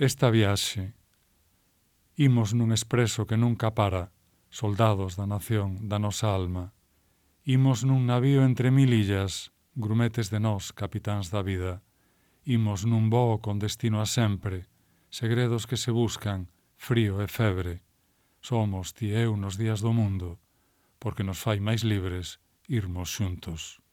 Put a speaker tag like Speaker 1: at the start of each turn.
Speaker 1: Esta viaxe imos nun expreso que nunca para, soldados da nación, da nosa alma. Imos nun navío entre mil illas, grumetes de nós, capitáns da vida. Imos nun voo con destino a sempre, segredos que se buscan, frío e febre. Somos ti e eu nos días do mundo, porque nos fai máis libres irmos xuntos.